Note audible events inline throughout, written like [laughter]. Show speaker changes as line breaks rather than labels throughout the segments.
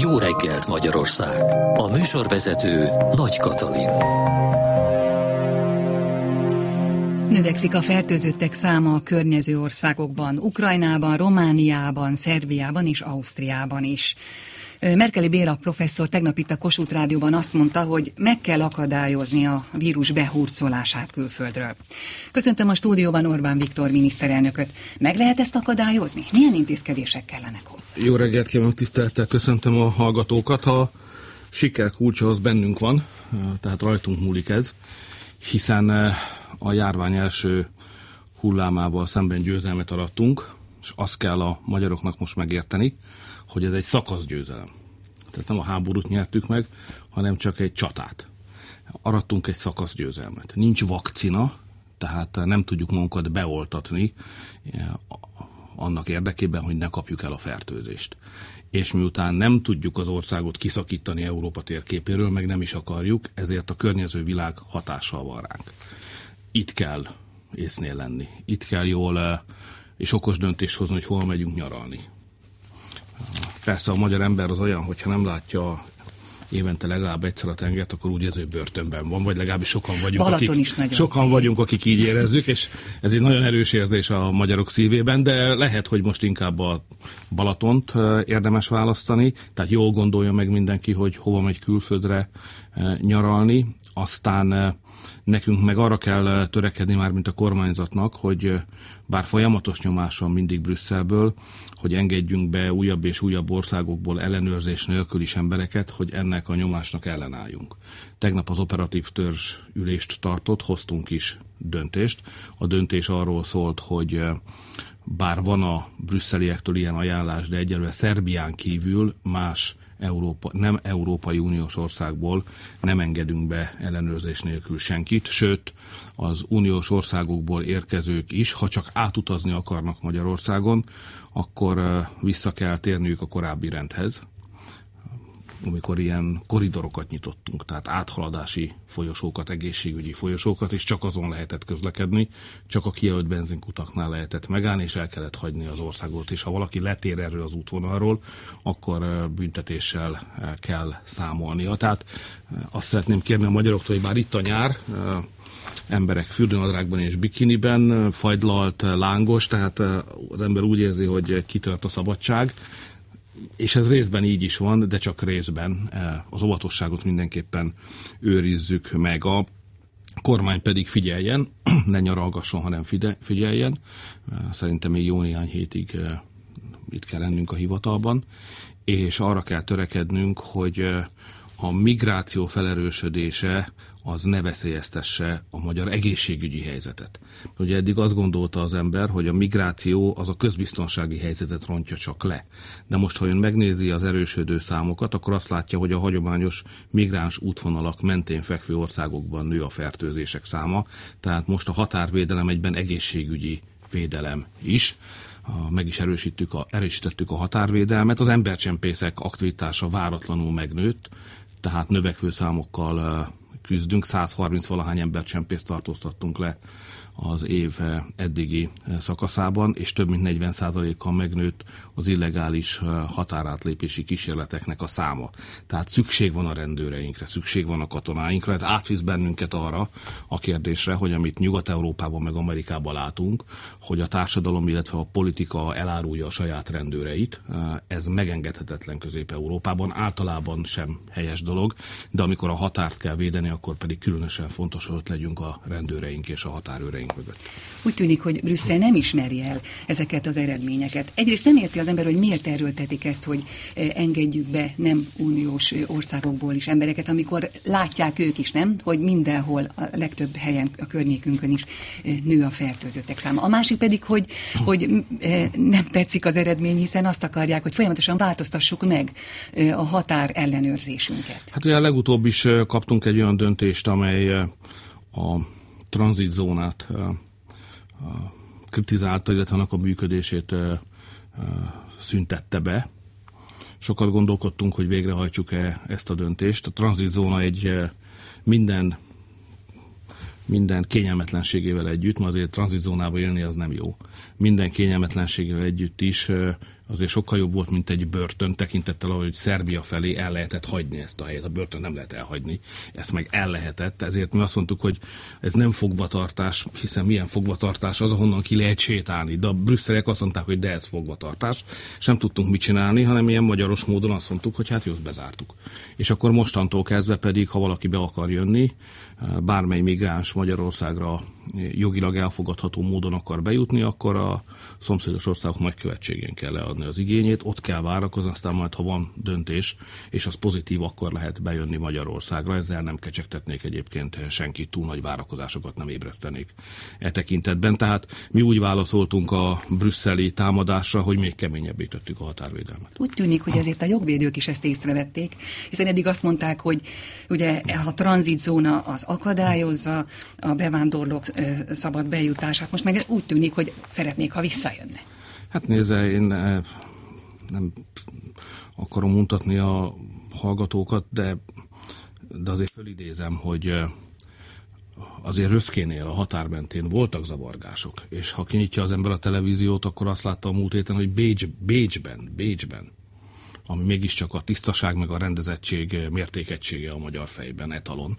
Jó reggelt Magyarország! A műsorvezető Nagy Katalin.
Növekszik a fertőzöttek száma a környező országokban, Ukrajnában, Romániában, Szerbiában és Ausztriában is. Merkeli Béla professzor tegnap itt a Kossuth Rádióban azt mondta, hogy meg kell akadályozni a vírus behurcolását külföldről. Köszöntöm a stúdióban Orbán Viktor miniszterelnököt. Meg lehet ezt akadályozni? Milyen intézkedések kellenek hozzá?
Jó reggelt kívánok, tisztelettel köszöntöm a hallgatókat. Ha siker kulcsa az bennünk van, tehát rajtunk múlik ez, hiszen a járvány első hullámával szemben győzelmet arattunk, és azt kell a magyaroknak most megérteni, hogy ez egy szakaszgyőzelem. Tehát nem a háborút nyertük meg, hanem csak egy csatát. Arattunk egy szakaszgyőzelmet. Nincs vakcina, tehát nem tudjuk magunkat beoltatni eh, annak érdekében, hogy ne kapjuk el a fertőzést. És miután nem tudjuk az országot kiszakítani Európa térképéről, meg nem is akarjuk, ezért a környező világ hatással van ránk. Itt kell észnél lenni. Itt kell jól eh, és okos döntést hozni, hogy hol megyünk nyaralni. Persze a magyar ember az olyan, hogyha nem látja évente legalább egyszer a tengert, akkor úgy érző börtönben van, vagy legalábbis sokan vagyunk,
Balaton
akik,
is nagyon
sokan
szép.
vagyunk, akik így érezzük, és ez egy nagyon erős érzés a magyarok szívében, de lehet, hogy most inkább a Balatont érdemes választani, tehát jól gondolja meg mindenki, hogy hova megy külföldre nyaralni, aztán eh, nekünk meg arra kell törekedni már, mint a kormányzatnak, hogy bár folyamatos nyomás van mindig Brüsszelből, hogy engedjünk be újabb és újabb országokból ellenőrzés nélkül is embereket, hogy ennek a nyomásnak ellenálljunk. Tegnap az operatív törzs ülést tartott, hoztunk is döntést. A döntés arról szólt, hogy bár van a brüsszeliektől ilyen ajánlás, de egyelőre Szerbián kívül más Európa, nem Európai Uniós országból nem engedünk be ellenőrzés nélkül senkit, sőt az uniós országokból érkezők is, ha csak átutazni akarnak Magyarországon, akkor vissza kell térniük a korábbi rendhez, amikor ilyen koridorokat nyitottunk, tehát áthaladási folyosókat, egészségügyi folyosókat, és csak azon lehetett közlekedni, csak a kijelölt benzinkutaknál lehetett megállni, és el kellett hagyni az országot, és ha valaki letér erről az útvonalról, akkor büntetéssel kell számolnia. Tehát azt szeretném kérni a magyaroktól, hogy bár itt a nyár, emberek fürdőnadrágban és bikiniben, fagylalt, lángos, tehát az ember úgy érzi, hogy kitört a szabadság, és ez részben így is van, de csak részben. Az óvatosságot mindenképpen őrizzük meg. A kormány pedig figyeljen, [clears throat] ne nyaralgasson, hanem figyeljen. Szerintem még jó néhány hétig itt kell lennünk a hivatalban, és arra kell törekednünk, hogy a migráció felerősödése az ne veszélyeztesse a magyar egészségügyi helyzetet. Ugye eddig azt gondolta az ember, hogy a migráció az a közbiztonsági helyzetet rontja csak le. De most, ha ön megnézi az erősödő számokat, akkor azt látja, hogy a hagyományos migráns útvonalak mentén fekvő országokban nő a fertőzések száma, tehát most a határvédelem egyben egészségügyi védelem is meg is erősítjük a, erősítettük a határvédelmet. Az embercsempészek aktivitása váratlanul megnőtt, tehát növekvő számokkal küzdünk, 130 valahány embercsempészt tartóztattunk le az év eddigi szakaszában, és több mint 40%-kal megnőtt az illegális határátlépési kísérleteknek a száma. Tehát szükség van a rendőreinkre, szükség van a katonáinkra, ez átvisz bennünket arra a kérdésre, hogy amit Nyugat-Európában meg Amerikában látunk, hogy a társadalom, illetve a politika elárulja a saját rendőreit, ez megengedhetetlen Közép-Európában, általában sem helyes dolog, de amikor a határt kell védeni, akkor pedig különösen fontos, hogy ott legyünk a rendőreink és a határőreink mögött.
Úgy tűnik, hogy Brüsszel nem ismeri el ezeket az eredményeket. Egyrészt nem érti az ember, hogy miért erőltetik ezt, hogy engedjük be nem uniós országokból is embereket, amikor látják ők is, nem, hogy mindenhol, a legtöbb helyen, a környékünkön is nő a fertőzöttek száma. A másik pedig, hogy, hogy nem tetszik az eredmény, hiszen azt akarják, hogy folyamatosan változtassuk meg a határ ellenőrzésünket.
Hát ugye legutóbb is kaptunk egy olyan döntést, amely a tranzitzónát kritizálta, illetve annak a működését szüntette be. Sokat gondolkodtunk, hogy végrehajtsuk-e ezt a döntést. A tranzitzóna egy minden minden kényelmetlenségével együtt, mert azért tranzitzónába élni az nem jó. Minden kényelmetlenségével együtt is azért sokkal jobb volt, mint egy börtön tekintettel, ahogy Szerbia felé el lehetett hagyni ezt a helyet. A börtön nem lehet elhagyni, ezt meg el lehetett, ezért mi azt mondtuk, hogy ez nem fogvatartás, hiszen milyen fogvatartás az, ahonnan ki lehet sétálni. De a brüsszeliek azt mondták, hogy de ez fogvatartás, és nem tudtunk mit csinálni, hanem ilyen magyaros módon azt mondtuk, hogy hát jó, bezártuk. És akkor mostantól kezdve pedig, ha valaki be akar jönni, bármely migráns Magyarországra jogilag elfogadható módon akar bejutni, akkor a szomszédos országok nagykövetségén kell leadni az igényét, ott kell várakozni, aztán majd, ha van döntés, és az pozitív, akkor lehet bejönni Magyarországra. Ezzel nem kecsegtetnék egyébként senkit, túl nagy várakozásokat nem ébresztenék e tekintetben. Tehát mi úgy válaszoltunk a brüsszeli támadásra, hogy még keményebbé tettük a határvédelmet.
Úgy tűnik, hogy ezért a jogvédők is ezt észrevették, hiszen eddig azt mondták, hogy ugye a tranzitzóna az akadályozza a bevándorlók szabad bejutását. Most meg úgy tűnik, hogy szeretnék, ha visszajönne.
Hát nézze, én nem akarom mutatni a hallgatókat, de, de azért fölidézem, hogy azért Röszkénél a határ mentén voltak zavargások, és ha kinyitja az ember a televíziót, akkor azt látta a múlt héten, hogy Bécs, Bécsben, Bécsben, ami mégiscsak a tisztaság meg a rendezettség mértékegysége a magyar fejben, etalon,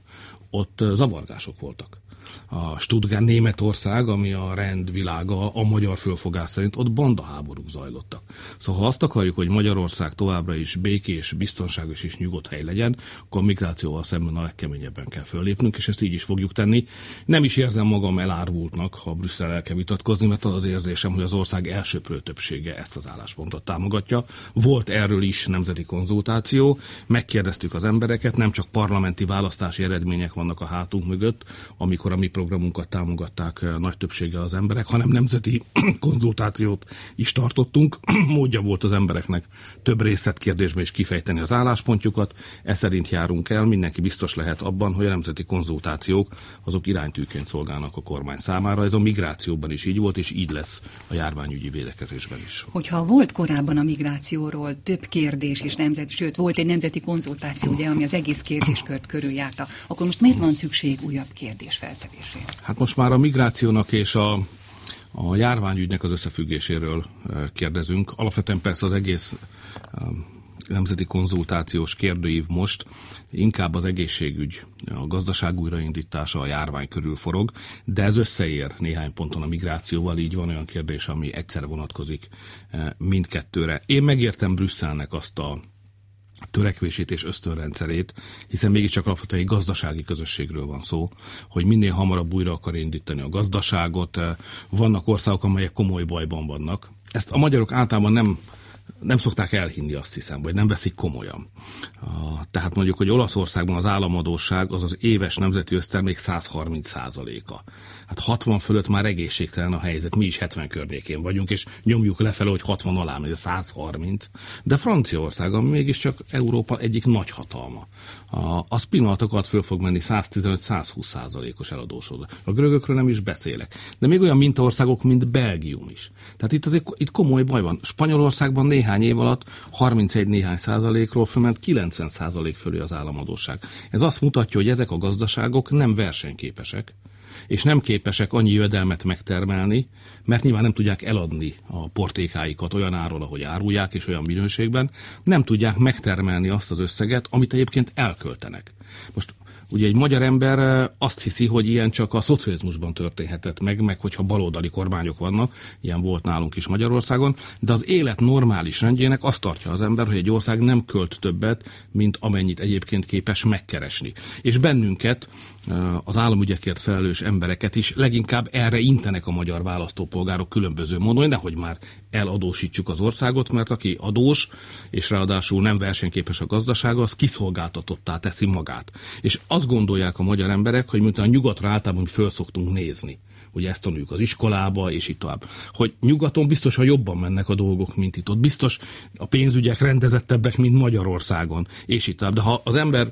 ott zavargások voltak a Stuttgart Németország, ami a rendvilága a magyar fölfogás szerint, ott bandaháborúk zajlottak. Szóval ha azt akarjuk, hogy Magyarország továbbra is békés, biztonságos és nyugodt hely legyen, akkor a migrációval szemben a legkeményebben kell föllépnünk, és ezt így is fogjuk tenni. Nem is érzem magam elárvultnak, ha Brüsszel el kell vitatkozni, mert az az érzésem, hogy az ország elsőprő többsége ezt az álláspontot támogatja. Volt erről is nemzeti konzultáció, megkérdeztük az embereket, nem csak parlamenti választási eredmények vannak a hátunk mögött, amikor a mi programunkat támogatták eh, nagy többsége az emberek, hanem nemzeti [clears throat] konzultációt is tartottunk. [clears throat] Módja volt az embereknek több részletkérdésben is kifejteni az álláspontjukat. E szerint járunk el, mindenki biztos lehet abban, hogy a nemzeti konzultációk azok iránytűként szolgálnak a kormány számára. Ez a migrációban is így volt, és így lesz a járványügyi védekezésben is.
Hogyha volt korábban a migrációról több kérdés és nemzeti, sőt, volt egy nemzeti konzultáció, ugye, ami az egész kérdéskört körüljárta, akkor most miért van szükség újabb kérdés feltevésre?
Hát most már a migrációnak és a, a járványügynek az összefüggéséről kérdezünk. Alapvetően persze az egész nemzeti konzultációs kérdőív most inkább az egészségügy, a gazdaság újraindítása, a járvány körül forog, de ez összeér néhány ponton a migrációval, így van olyan kérdés, ami egyszer vonatkozik mindkettőre. Én megértem Brüsszelnek azt a törekvését és ösztönrendszerét, hiszen mégiscsak alapvetően egy gazdasági közösségről van szó, hogy minél hamarabb újra akar indítani a gazdaságot. Vannak országok, amelyek komoly bajban vannak. Ezt a magyarok általában nem nem szokták elhinni, azt hiszem, vagy nem veszik komolyan. Tehát mondjuk, hogy Olaszországban az államadóság az az éves nemzeti össztermék 130 százaléka. Hát 60 fölött már egészségtelen a helyzet, mi is 70 környékén vagyunk, és nyomjuk lefelé, hogy 60 alá megy, 130. De Franciaország, ami mégiscsak Európa egyik nagy hatalma, az pillanatokat föl fog menni 115-120 százalékos eladósodó. A görögökről nem is beszélek. De még olyan mintaországok, mint Belgium is. Tehát itt azért itt komoly baj van. Spanyolországban néhány év alatt 31 néhány százalékról fölment 90 százalék fölé az államadóság. Ez azt mutatja, hogy ezek a gazdaságok nem versenyképesek, és nem képesek annyi jövedelmet megtermelni, mert nyilván nem tudják eladni a portékáikat olyan áról, ahogy árulják, és olyan minőségben, nem tudják megtermelni azt az összeget, amit egyébként elköltenek. Most Ugye egy magyar ember azt hiszi, hogy ilyen csak a szocializmusban történhetett meg, meg hogyha baloldali kormányok vannak, ilyen volt nálunk is Magyarországon, de az élet normális rendjének azt tartja az ember, hogy egy ország nem költ többet, mint amennyit egyébként képes megkeresni. És bennünket, az államügyekért felelős embereket is leginkább erre intenek a magyar választópolgárok különböző módon, hogy nehogy már eladósítsuk az országot, mert aki adós, és ráadásul nem versenyképes a gazdasága, az kiszolgáltatottá teszi magát. És azt gondolják a magyar emberek, hogy mint a nyugatra általában föl szoktunk nézni ugye ezt tanuljuk az iskolába, és így tovább. Hogy nyugaton biztosan jobban mennek a dolgok, mint itt. Ott biztos a pénzügyek rendezettebbek, mint Magyarországon, és így tovább. De ha az ember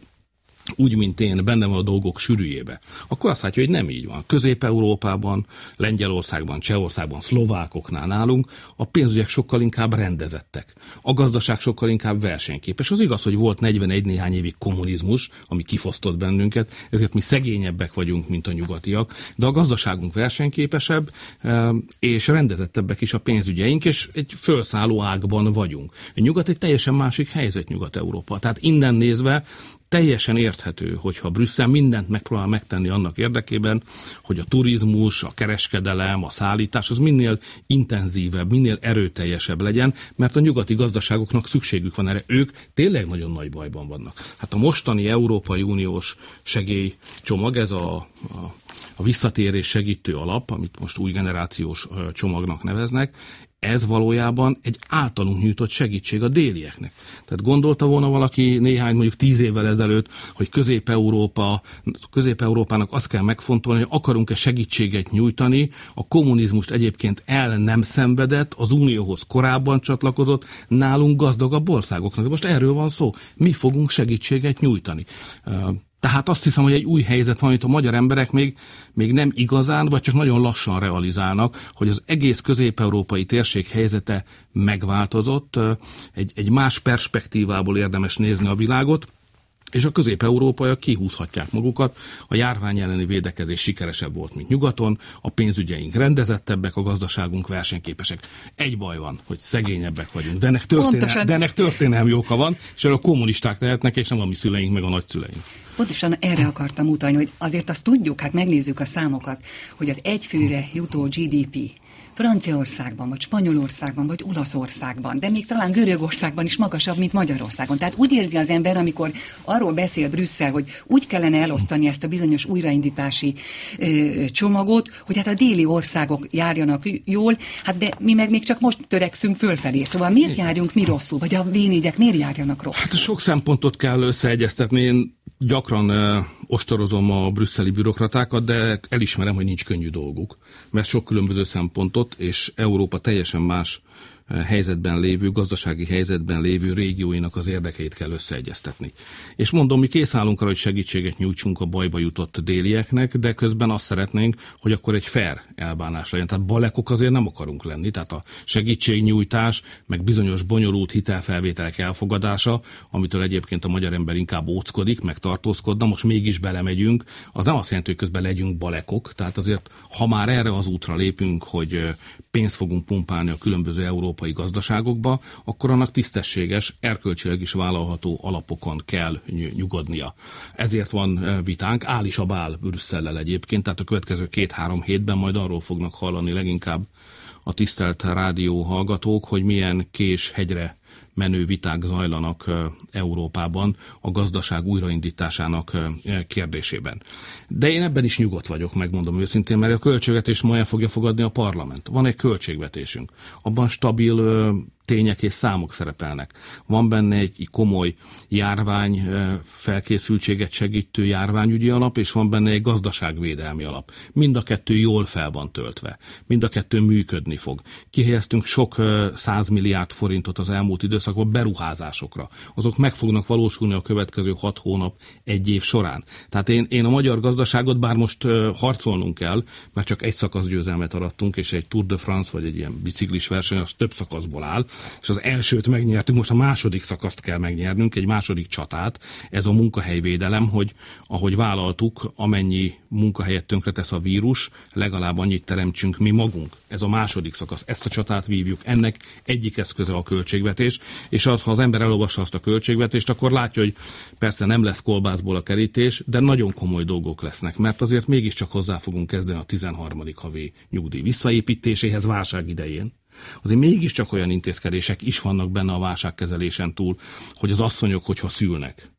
úgy, mint én, benne van a dolgok sűrűjébe, akkor azt látja, hogy nem így van. Közép-Európában, Lengyelországban, Csehországban, Szlovákoknál nálunk a pénzügyek sokkal inkább rendezettek. A gazdaság sokkal inkább versenyképes. Az igaz, hogy volt 41 néhány évig kommunizmus, ami kifosztott bennünket, ezért mi szegényebbek vagyunk, mint a nyugatiak, de a gazdaságunk versenyképesebb, eh, és rendezettebbek is a pénzügyeink, és egy felszálló ágban vagyunk. A nyugat egy teljesen másik helyzet Nyugat-Európa. Tehát innen nézve teljesen érthető, hogyha Brüsszel mindent megpróbál megtenni annak érdekében, hogy a turizmus, a kereskedelem, a szállítás az minél intenzívebb, minél erőteljesebb legyen, mert a nyugati gazdaságoknak szükségük van erre. Ők tényleg nagyon nagy bajban vannak. Hát a mostani Európai Uniós segélycsomag, ez a, a a visszatérés segítő alap, amit most új generációs csomagnak neveznek, ez valójában egy általunk nyújtott segítség a délieknek. Tehát gondolta volna valaki néhány, mondjuk tíz évvel ezelőtt, hogy Közép-Európa, Közép-Európának azt kell megfontolni, hogy akarunk-e segítséget nyújtani, a kommunizmust egyébként el nem szenvedett, az Unióhoz korábban csatlakozott, nálunk gazdagabb országoknak. De most erről van szó. Mi fogunk segítséget nyújtani. Tehát azt hiszem, hogy egy új helyzet van, amit a magyar emberek még, még nem igazán, vagy csak nagyon lassan realizálnak, hogy az egész közép-európai térség helyzete megváltozott, egy, egy más perspektívából érdemes nézni a világot, és a közép-európaiak kihúzhatják magukat, a járvány elleni védekezés sikeresebb volt, mint nyugaton, a pénzügyeink rendezettebbek, a gazdaságunk versenyképesek. Egy baj van, hogy szegényebbek vagyunk, de ennek, történel, de ennek történelmi oka van, és erről a kommunisták tehetnek, és nem a mi szüleink, meg a nagyszüleink.
Pontosan erre akartam utalni, hogy azért azt tudjuk, hát megnézzük a számokat, hogy az egyfőre jutó GDP Franciaországban, vagy Spanyolországban, vagy Olaszországban, de még talán Görögországban is magasabb, mint Magyarországon. Tehát úgy érzi az ember, amikor arról beszél Brüsszel, hogy úgy kellene elosztani ezt a bizonyos újraindítási ö, csomagot, hogy hát a déli országok járjanak jól, hát de mi meg még csak most törekszünk fölfelé. Szóval miért járjunk mi rosszul, vagy a v miért járjanak rosszul?
Hát sok szempontot kell összeegyeztetni. Én gyakran ostorozom a brüsszeli bürokratákat, de elismerem, hogy nincs könnyű dolguk, mert sok különböző szempontot, és Európa teljesen más helyzetben lévő, gazdasági helyzetben lévő régióinak az érdekeit kell összeegyeztetni. És mondom, mi készállunk arra, hogy segítséget nyújtsunk a bajba jutott délieknek, de közben azt szeretnénk, hogy akkor egy fair elbánás legyen. Tehát balekok azért nem akarunk lenni, tehát a segítségnyújtás, meg bizonyos bonyolult hitelfelvételek elfogadása, amitől egyébként a magyar ember inkább óckodik, meg tartózkodna, most mégis belemegyünk, az nem azt jelenti, hogy közben legyünk balekok, tehát azért, ha már erre az útra lépünk, hogy pénzt fogunk pumpálni a különböző európai gazdaságokba, akkor annak tisztességes, erkölcsileg is vállalható alapokon kell nyugodnia. Ezért van vitánk, áll is a bál Brüsszellel egyébként, tehát a következő két-három hétben majd arról fognak hallani leginkább a tisztelt rádió hallgatók, hogy milyen kés hegyre menő viták zajlanak Európában a gazdaság újraindításának kérdésében. De én ebben is nyugodt vagyok, megmondom őszintén, mert a költségvetés ma el fogja fogadni a parlament. Van egy költségvetésünk. Abban stabil tények és számok szerepelnek. Van benne egy komoly járvány felkészültséget segítő járványügyi alap, és van benne egy gazdaságvédelmi alap. Mind a kettő jól fel van töltve. Mind a kettő működni fog. Kihelyeztünk sok százmilliárd forintot az elmúlt időszakban beruházásokra. Azok meg fognak valósulni a következő hat hónap, egy év során. Tehát én, én a magyar gazdaságot, bár most harcolnunk kell, mert csak egy szakasz győzelmet arattunk, és egy Tour de France, vagy egy ilyen biciklis verseny, az több szakaszból áll, és az elsőt megnyertük, most a második szakaszt kell megnyernünk, egy második csatát, ez a munkahelyvédelem, hogy ahogy vállaltuk, amennyi munkahelyet tönkretesz a vírus, legalább annyit teremtsünk mi magunk. Ez a második szakasz, ezt a csatát vívjuk. Ennek egyik eszköze a költségvetés, és az, ha az ember elolvassa azt a költségvetést, akkor látja, hogy persze nem lesz kolbászból a kerítés, de nagyon komoly dolgok lesznek, mert azért mégiscsak hozzá fogunk kezdeni a 13. havi nyugdíj visszaépítéséhez válság idején azért mégiscsak olyan intézkedések is vannak benne a válságkezelésen túl, hogy az asszonyok, hogyha szülnek,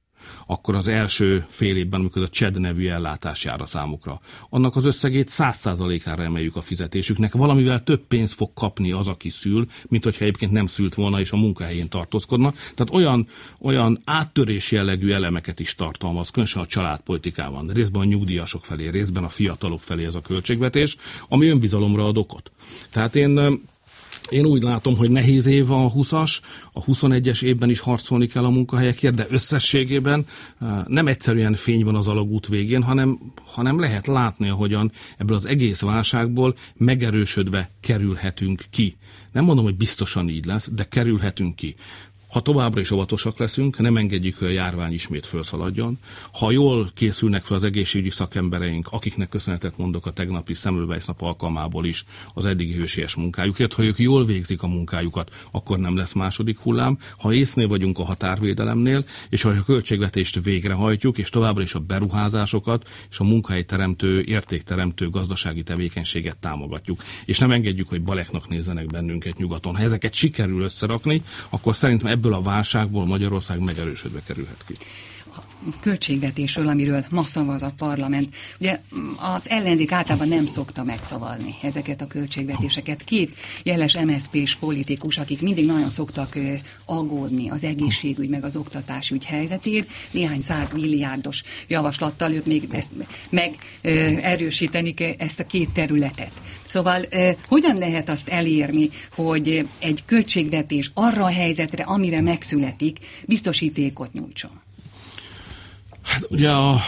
akkor az első fél évben, amikor a CSED nevű ellátás jár a számukra, annak az összegét száz százalékára emeljük a fizetésüknek. Valamivel több pénzt fog kapni az, aki szül, mint hogyha egyébként nem szült volna, és a munkahelyén tartózkodna. Tehát olyan, olyan áttörés jellegű elemeket is tartalmaz, különösen a családpolitikában, részben a nyugdíjasok felé, részben a fiatalok felé ez a költségvetés, ami önbizalomra ad okot. Tehát én Én úgy látom, hogy nehéz év a 20-as, a 21-es évben is harcolni kell a munkahelyekért, de összességében nem egyszerűen fény van az alagút végén, hanem, hanem lehet látni, ahogyan ebből az egész válságból megerősödve kerülhetünk ki. Nem mondom, hogy biztosan így lesz, de kerülhetünk ki. Ha továbbra is óvatosak leszünk, nem engedjük, hogy a járvány ismét felszaladjon. Ha jól készülnek fel az egészségügyi szakembereink, akiknek köszönetet mondok a tegnapi Semmelweis nap alkalmából is az eddigi hősies munkájukért, ha ők jól végzik a munkájukat, akkor nem lesz második hullám. Ha észnél vagyunk a határvédelemnél, és ha a költségvetést végrehajtjuk, és továbbra is a beruházásokat és a munkahelyteremtő, értékteremtő gazdasági tevékenységet támogatjuk, és nem engedjük, hogy baleknak nézzenek bennünket nyugaton. Ha ezeket sikerül összerakni, akkor szerintem ebből a válságból Magyarország megerősödve kerülhet ki
költségvetésről, amiről ma szavaz a parlament. Ugye az ellenzék általában nem szokta megszavalni ezeket a költségvetéseket. Két jeles MSZP-s politikus, akik mindig nagyon szoktak aggódni az egészségügy meg az oktatásügy helyzetért, néhány száz milliárdos javaslattal ők még ezt megerősíteni ezt a két területet. Szóval hogyan lehet azt elérni, hogy egy költségvetés arra a helyzetre, amire megszületik, biztosítékot nyújtson?
Hát ugye a,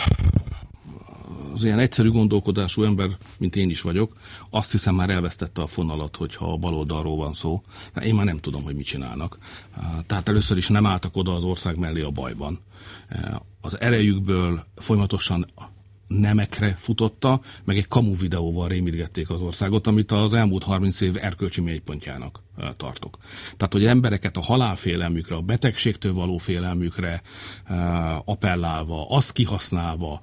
az ilyen egyszerű gondolkodású ember, mint én is vagyok, azt hiszem már elvesztette a fonalat, hogyha a baloldalról van szó. Én már nem tudom, hogy mit csinálnak. Tehát először is nem álltak oda az ország mellé a bajban. Az erejükből folyamatosan nemekre futotta, meg egy kamu videóval rémítgették az országot, amit az elmúlt 30 év erkölcsi mélypontjának tartok. Tehát, hogy embereket a halálfélelmükre, a betegségtől való félelmükre appellálva, azt kihasználva,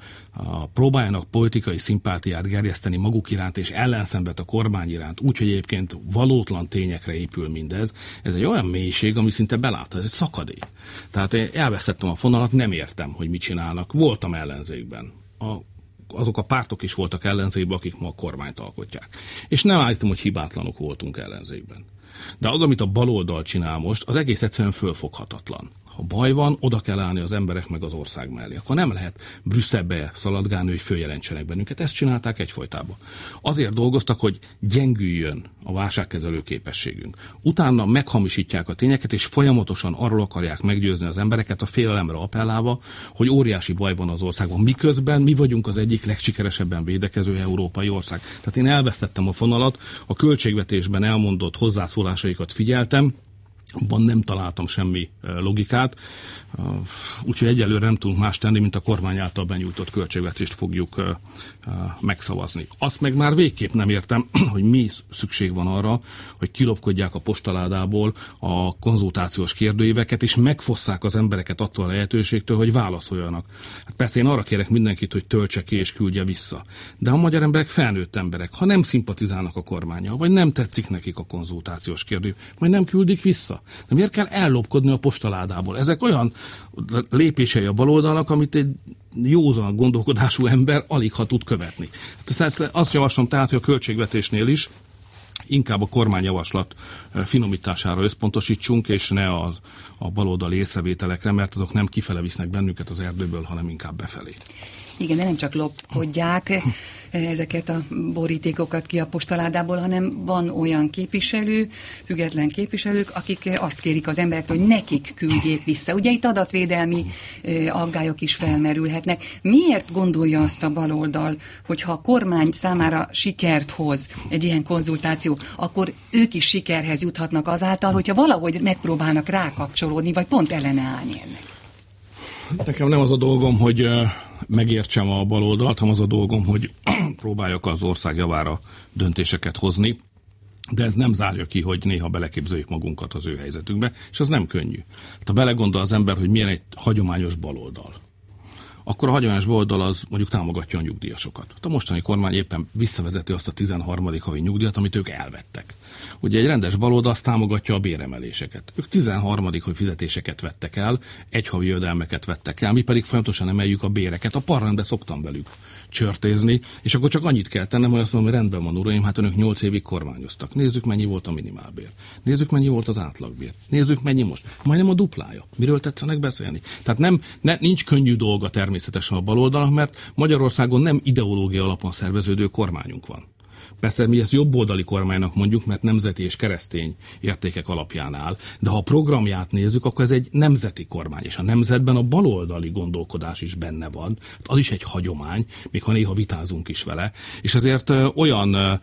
próbáljanak politikai szimpátiát gerjeszteni maguk iránt és ellenszembet a kormány iránt, úgyhogy egyébként valótlan tényekre épül mindez, ez egy olyan mélység, ami szinte beláthat, ez egy szakadék. Tehát én elvesztettem a fonalat, nem értem, hogy mit csinálnak. Voltam ellenzékben. A azok a pártok is voltak ellenzékben, akik ma a kormányt alkotják. És nem állítom, hogy hibátlanok voltunk ellenzékben. De az, amit a baloldal csinál most, az egész egyszerűen fölfoghatatlan ha baj van, oda kell állni az emberek meg az ország mellé. Akkor nem lehet Brüsszelbe szaladgálni, hogy följelentsenek bennünket. Ezt csinálták egyfolytában. Azért dolgoztak, hogy gyengüljön a válságkezelő képességünk. Utána meghamisítják a tényeket, és folyamatosan arról akarják meggyőzni az embereket a félelemre appellálva, hogy óriási baj van az országban. Miközben mi vagyunk az egyik legsikeresebben védekező európai ország. Tehát én elvesztettem a fonalat, a költségvetésben elmondott hozzászólásaikat figyeltem, abban nem találtam semmi logikát, úgyhogy egyelőre nem tudunk más tenni, mint a kormány által benyújtott költségvetést fogjuk megszavazni. Azt meg már végképp nem értem, [clears throat] hogy mi szükség van arra, hogy kilopkodják a postaládából a konzultációs kérdőíveket, és megfosszák az embereket attól a lehetőségtől, hogy válaszoljanak. Hát persze én arra kérek mindenkit, hogy töltse ki és küldje vissza. De a magyar emberek felnőtt emberek, ha nem szimpatizálnak a kormányjal, vagy nem tetszik nekik a konzultációs kérdőív, majd nem küldik vissza. De miért kell ellopkodni a postaládából? Ezek olyan lépései a baloldalnak, amit egy józan gondolkodású ember alig ha tud követni. Tehát azt javaslom tehát, hogy a költségvetésnél is inkább a kormányjavaslat eh, finomítására összpontosítsunk, és ne az, a baloldali észrevételekre, mert azok nem kifele visznek bennünket az erdőből, hanem inkább befelé.
Igen, de nem csak lopkodják ezeket a borítékokat ki a postaládából, hanem van olyan képviselő, független képviselők, akik azt kérik az emberek, hogy nekik küldjék vissza. Ugye itt adatvédelmi aggályok is felmerülhetnek. Miért gondolja azt a baloldal, hogy ha a kormány számára sikert hoz egy ilyen konzultáció, akkor ők is sikerhez juthatnak azáltal, hogyha valahogy megpróbálnak rákapcsolódni, vagy pont ellenállni ennek?
Nekem nem az a dolgom, hogy megértsem a baloldalt, hanem az a dolgom, hogy [clears throat] próbáljak az ország javára döntéseket hozni, de ez nem zárja ki, hogy néha beleképzeljük magunkat az ő helyzetükbe, és az nem könnyű. Hát, ha belegondol az ember, hogy milyen egy hagyományos baloldal, akkor a hagyományos baloldal az mondjuk támogatja a nyugdíjasokat. Hát a mostani kormány éppen visszavezeti azt a 13. havi nyugdíjat, amit ők elvettek. Ugye egy rendes baloldal azt támogatja a béremeléseket. Ők 13. hogy fizetéseket vettek el, egy havi jövedelmeket vettek el, mi pedig folyamatosan emeljük a béreket. A parlamentbe szoktam velük csörtézni, és akkor csak annyit kell tennem, hogy azt mondom, hogy rendben van, uraim, hát önök 8 évig kormányoztak. Nézzük, mennyi volt a minimálbér. Nézzük, mennyi volt az átlagbér. Nézzük, mennyi most. Majdnem a duplája. Miről tetszenek beszélni? Tehát nem, ne, nincs könnyű dolga természetesen a baloldalnak, mert Magyarországon nem ideológia alapon szerveződő kormányunk van Persze mi ezt jobboldali kormánynak mondjuk, mert nemzeti és keresztény értékek alapján áll, de ha a programját nézzük, akkor ez egy nemzeti kormány, és a nemzetben a baloldali gondolkodás is benne van. Az is egy hagyomány, még ha néha vitázunk is vele. És azért olyan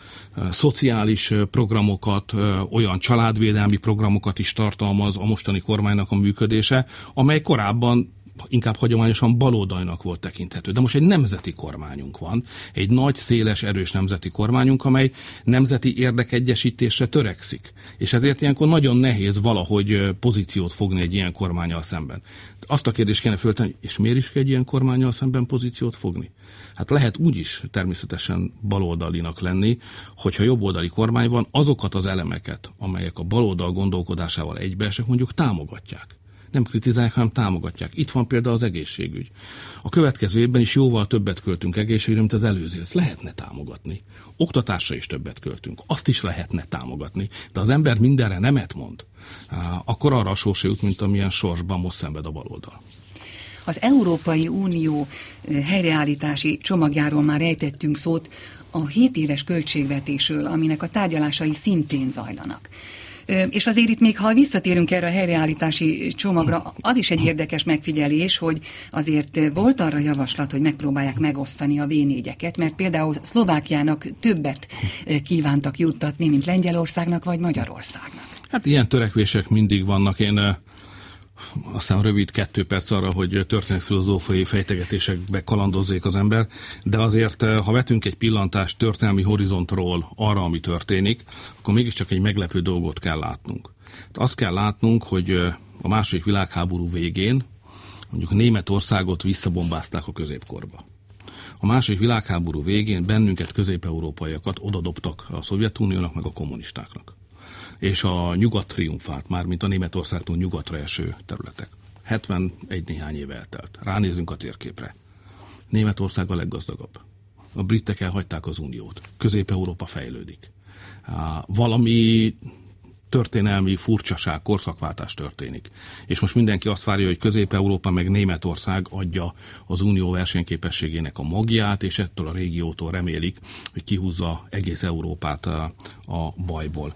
szociális programokat, olyan családvédelmi programokat is tartalmaz a mostani kormánynak a működése, amely korábban inkább hagyományosan baloldalnak volt tekinthető. De most egy nemzeti kormányunk van, egy nagy, széles, erős nemzeti kormányunk, amely nemzeti érdekegyesítésre törekszik. És ezért ilyenkor nagyon nehéz valahogy pozíciót fogni egy ilyen kormányal szemben. Azt a kérdést kéne föltenni, és miért is kell egy ilyen kormányal szemben pozíciót fogni? Hát lehet úgy is természetesen baloldalinak lenni, hogyha jobboldali kormány van, azokat az elemeket, amelyek a baloldal gondolkodásával egybeesek, mondjuk támogatják nem kritizálják, hanem támogatják. Itt van például az egészségügy. A következő évben is jóval többet költünk egészségügyre, mint az előző. Ezt lehetne támogatni. Oktatásra is többet költünk. Azt is lehetne támogatni. De az ember mindenre nemet mond, akkor arra a sorsa jut, mint amilyen sorsban most szenved a baloldal.
Az Európai Unió helyreállítási csomagjáról már ejtettünk szót, a 7 éves költségvetésről, aminek a tárgyalásai szintén zajlanak. És azért itt még, ha visszatérünk erre a helyreállítási csomagra, az is egy érdekes megfigyelés, hogy azért volt arra javaslat, hogy megpróbálják megosztani a v mert például Szlovákiának többet kívántak juttatni, mint Lengyelországnak vagy Magyarországnak.
Hát ilyen törekvések mindig vannak. Én aztán rövid kettő perc arra, hogy filozófiai fejtegetésekbe kalandozzék az ember, de azért, ha vetünk egy pillantást történelmi horizontról arra, ami történik, akkor mégiscsak egy meglepő dolgot kell látnunk. Azt kell látnunk, hogy a második világháború végén mondjuk Németországot visszabombázták a középkorba. A második világháború végén bennünket, közép-európaiakat odadobtak a Szovjetuniónak meg a kommunistáknak és a nyugat triumfált, már mint a Németországtól nyugatra eső területek. 71 néhány éve eltelt. Ránézünk a térképre. Németország a leggazdagabb. A britek elhagyták az uniót. Közép-Európa fejlődik. Valami történelmi furcsaság, korszakváltás történik. És most mindenki azt várja, hogy Közép-Európa meg Németország adja az unió versenyképességének a magját, és ettől a régiótól remélik, hogy kihúzza egész Európát a, a bajból.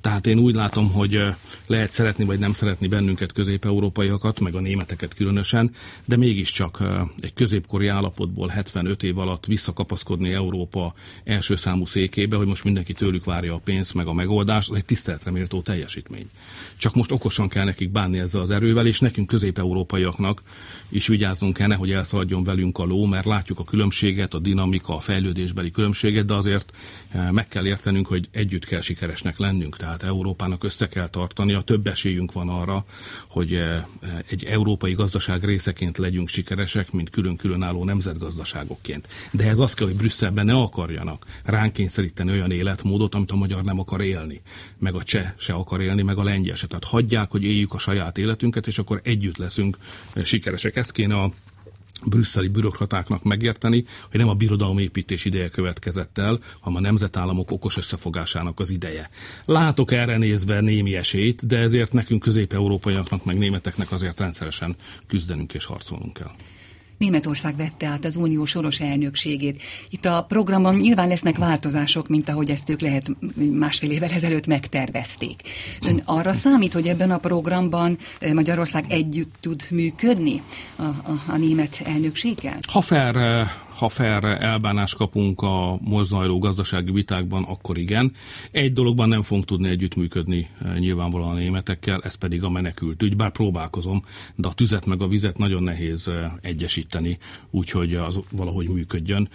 Tehát én úgy látom, hogy lehet szeretni vagy nem szeretni bennünket közép-európaiakat, meg a németeket különösen, de mégiscsak egy középkori állapotból 75 év alatt visszakapaszkodni Európa első számú székébe, hogy most mindenki tőlük várja a pénzt, meg a megoldást, az egy tiszteletre méltó teljesítmény. Csak most okosan kell nekik bánni ezzel az erővel, és nekünk közép-európaiaknak is vigyázzunk kell, hogy elszaladjon velünk a ló, mert látjuk a különbséget, a dinamika, a fejlődésbeli különbséget, de azért eh, meg kell értenünk, hogy együtt kell sikeresnek lennünk. Tehát Európának össze kell tartani, a több esélyünk van arra, hogy eh, egy európai gazdaság részeként legyünk sikeresek, mint külön-külön álló nemzetgazdaságokként. De ez az kell, hogy Brüsszelben ne akarjanak ránk kényszeríteni olyan életmódot, amit a magyar nem akar élni, meg a cseh se akar élni, meg a lengyel se. Tehát hagyják, hogy éljük a saját életünket, és akkor együtt leszünk eh, sikeresek. Ezt kéne a brüsszeli bürokratáknak megérteni, hogy nem a birodalom építés ideje következett el, hanem a nemzetállamok okos összefogásának az ideje. Látok erre nézve némi esélyt, de ezért nekünk közép-európaiaknak, meg németeknek azért rendszeresen küzdenünk és harcolnunk kell.
Németország vette át az unió soros elnökségét. Itt a programban nyilván lesznek változások, mint ahogy ezt ők lehet másfél évvel ezelőtt megtervezték. Ön arra számít, hogy ebben a programban eh, Magyarország együtt tud működni a, a, a német elnökséggel?
Ha eh, ha fair elbánást kapunk a most zajló gazdasági vitákban, akkor igen. Egy dologban nem fogunk tudni együttműködni eh, nyilvánvalóan a németekkel, ez pedig a menekült ügy, bár próbálkozom, de a tüzet meg a vizet nagyon nehéz eh, egyesíteni, úgyhogy az valahogy működjön.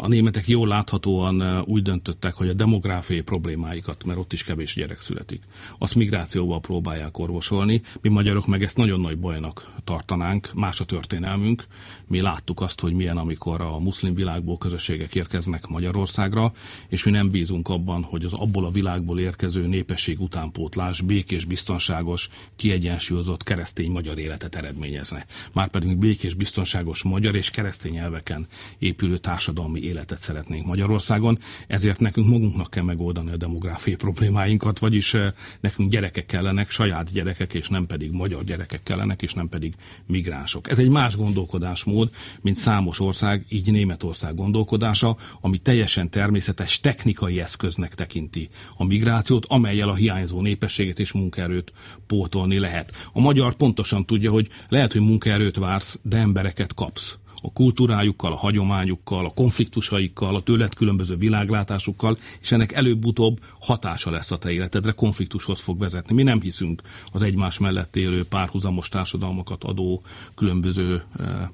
A németek jól láthatóan eh, úgy döntöttek, hogy a demográfiai problémáikat, mert ott is kevés gyerek születik, azt migrációval próbálják orvosolni. Mi magyarok meg ezt nagyon nagy bajnak tartanánk, más a történelmünk. Mi láttuk azt, hogy milyen, amikor a muszlim világból közösségek érkeznek Magyarországra, és mi nem bízunk abban, hogy az abból a világból érkező népesség utánpótlás békés, biztonságos, kiegyensúlyozott keresztény magyar életet eredményezne. Márpedig békés, biztonságos magyar és keresztény elveken épülő társadalmi életet szeretnénk Magyarországon, ezért nekünk magunknak kell megoldani a demográfiai problémáinkat, vagyis eh, nekünk gyerekek kellenek, saját gyerekek, és nem pedig magyar gyerekek kellenek, és nem pedig migránsok. Ez egy más gondolkodásmód, mint számos ország, így Németország gondolkodása, ami teljesen természetes technikai eszköznek tekinti a migrációt, amelyel a hiányzó népességet és munkaerőt pótolni lehet. A magyar pontosan tudja, hogy lehet, hogy munkaerőt vársz, de embereket kapsz a kultúrájukkal, a hagyományukkal, a konfliktusaikkal, a tőled különböző világlátásukkal, és ennek előbb-utóbb hatása lesz a te életedre, konfliktushoz fog vezetni. Mi nem hiszünk az egymás mellett élő párhuzamos társadalmakat adó különböző eh, eh,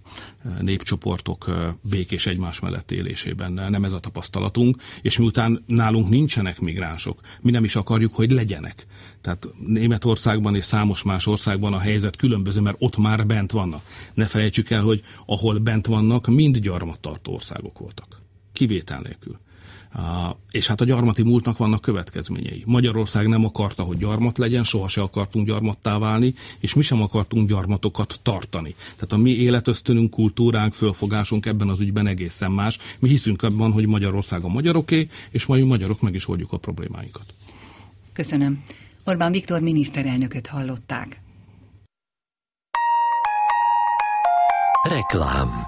népcsoportok eh, békés egymás mellett élésében. Nem ez a tapasztalatunk, és miután nálunk nincsenek migránsok, mi nem is akarjuk, hogy legyenek. Tehát Németországban és számos más országban a helyzet különböző, mert ott már bent vannak. Ne felejtsük el, hogy ahol bent vannak, mind gyarmattartó országok voltak. Kivétel nélkül. Uh, és hát a gyarmati múltnak vannak következményei. Magyarország nem akarta, hogy gyarmat legyen, soha se akartunk gyarmattá válni, és mi sem akartunk gyarmatokat tartani. Tehát a mi életösztönünk, kultúránk, fölfogásunk ebben az ügyben egészen más. Mi hiszünk abban, hogy Magyarország a magyaroké, és majd magyarok meg is oldjuk a problémáinkat.
Köszönöm. Orbán Viktor miniszterelnököt hallották.
Reklám